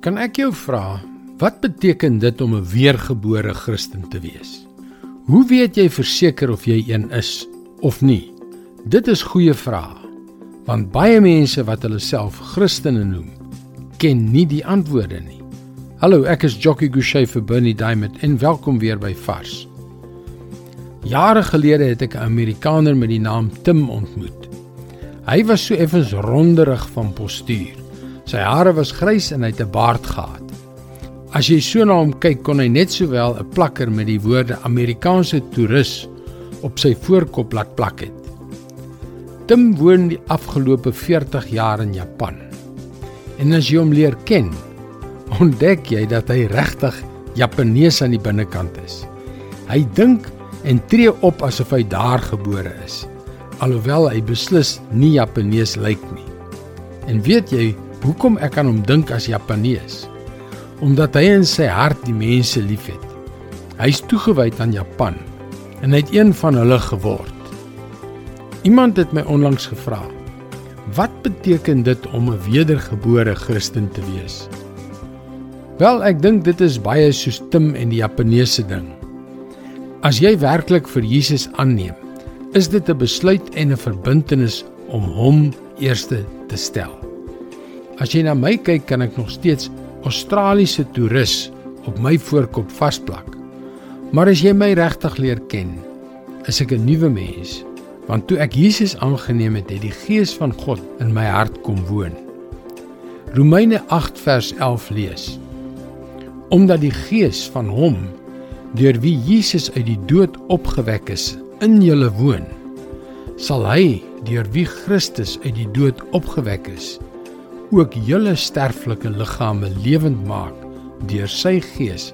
Kan ek jou vra, wat beteken dit om 'n weergebore Christen te wees? Hoe weet jy verseker of jy een is of nie? Dit is goeie vrae. Want baie mense wat hulle self Christene noem, ken nie die antwoorde nie. Hallo, ek is Jockey Gouchee vir Bernie Diamond en welkom weer by Vars. Jare gelede het ek 'n Amerikaner met die naam Tim ontmoet. Hy was so effens ronderig van postuur. Sy hare was grys en hy het 'n baard gehad. As jy so na hom kyk, kon hy net sowel 'n plakker met die woorde Amerikaanse toerus op sy voorkop laat plak het. Tim woon die afgelope 40 jaar in Japan. En as jy hom leer ken, ontdek jy dat hy regtig Japanees aan die binnekant is. Hy dink en tree op asof hy daar gebore is, alhoewel hy beslis nie Japanees lyk nie. En weet jy hoekom ek aan hom dink as Japanees? Omdat hy in sy hart die mense liefhet. Hy's toegewy aan Japan en hy het een van hulle geword. Iemand het my onlangs gevra: "Wat beteken dit om 'n wedergebore Christen te wees?" Wel, ek dink dit is baie soos Tim en die Japaneese ding. As jy werklik vir Jesus aanneem, is dit 'n besluit en 'n verbintenis om hom eerste te stel. As jy na my kyk, kan ek nog steeds Australiese toerus op my voorkop vasplak. Maar as jy my regtig leer ken, is ek 'n nuwe mens, want toe ek Jesus aangeneem het, het die Gees van God in my hart kom woon. Romeine 8 vers 11 lees: Omdat die Gees van hom deur wie Jesus uit die dood opgewek is, in julle woon, sal hy deur wie Christus uit die dood opgewek is, ook julle sterflike liggame lewend maak deur sy gees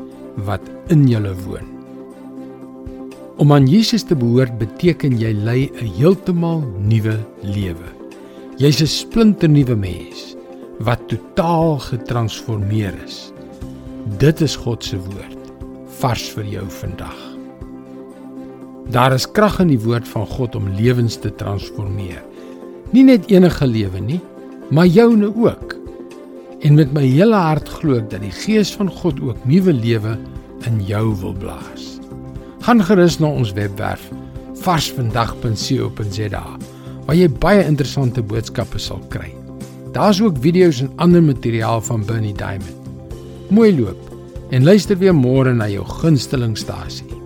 wat in julle woon. Om aan Jesus te behoort beteken jy lei 'n heeltemal nuwe lewe. Jy's 'n splinternuwe mens wat totaal getransformeer is. Dit is God se woord vars vir jou vandag. Daar is krag in die woord van God om lewens te transformeer. Nie net enige lewe nie, maar joune ook. En met my hele hart glo ek dat die Gees van God ook nuwe lewe in jou wil blaas. Gaan gerus na ons webwerf varsvandag.co.za waar jy baie interessante boodskappe sal kry. Daar's ook video's en ander materiaal van Bernie Diamond. Mooi loop en luister weer môre na jou gunstelingstasie.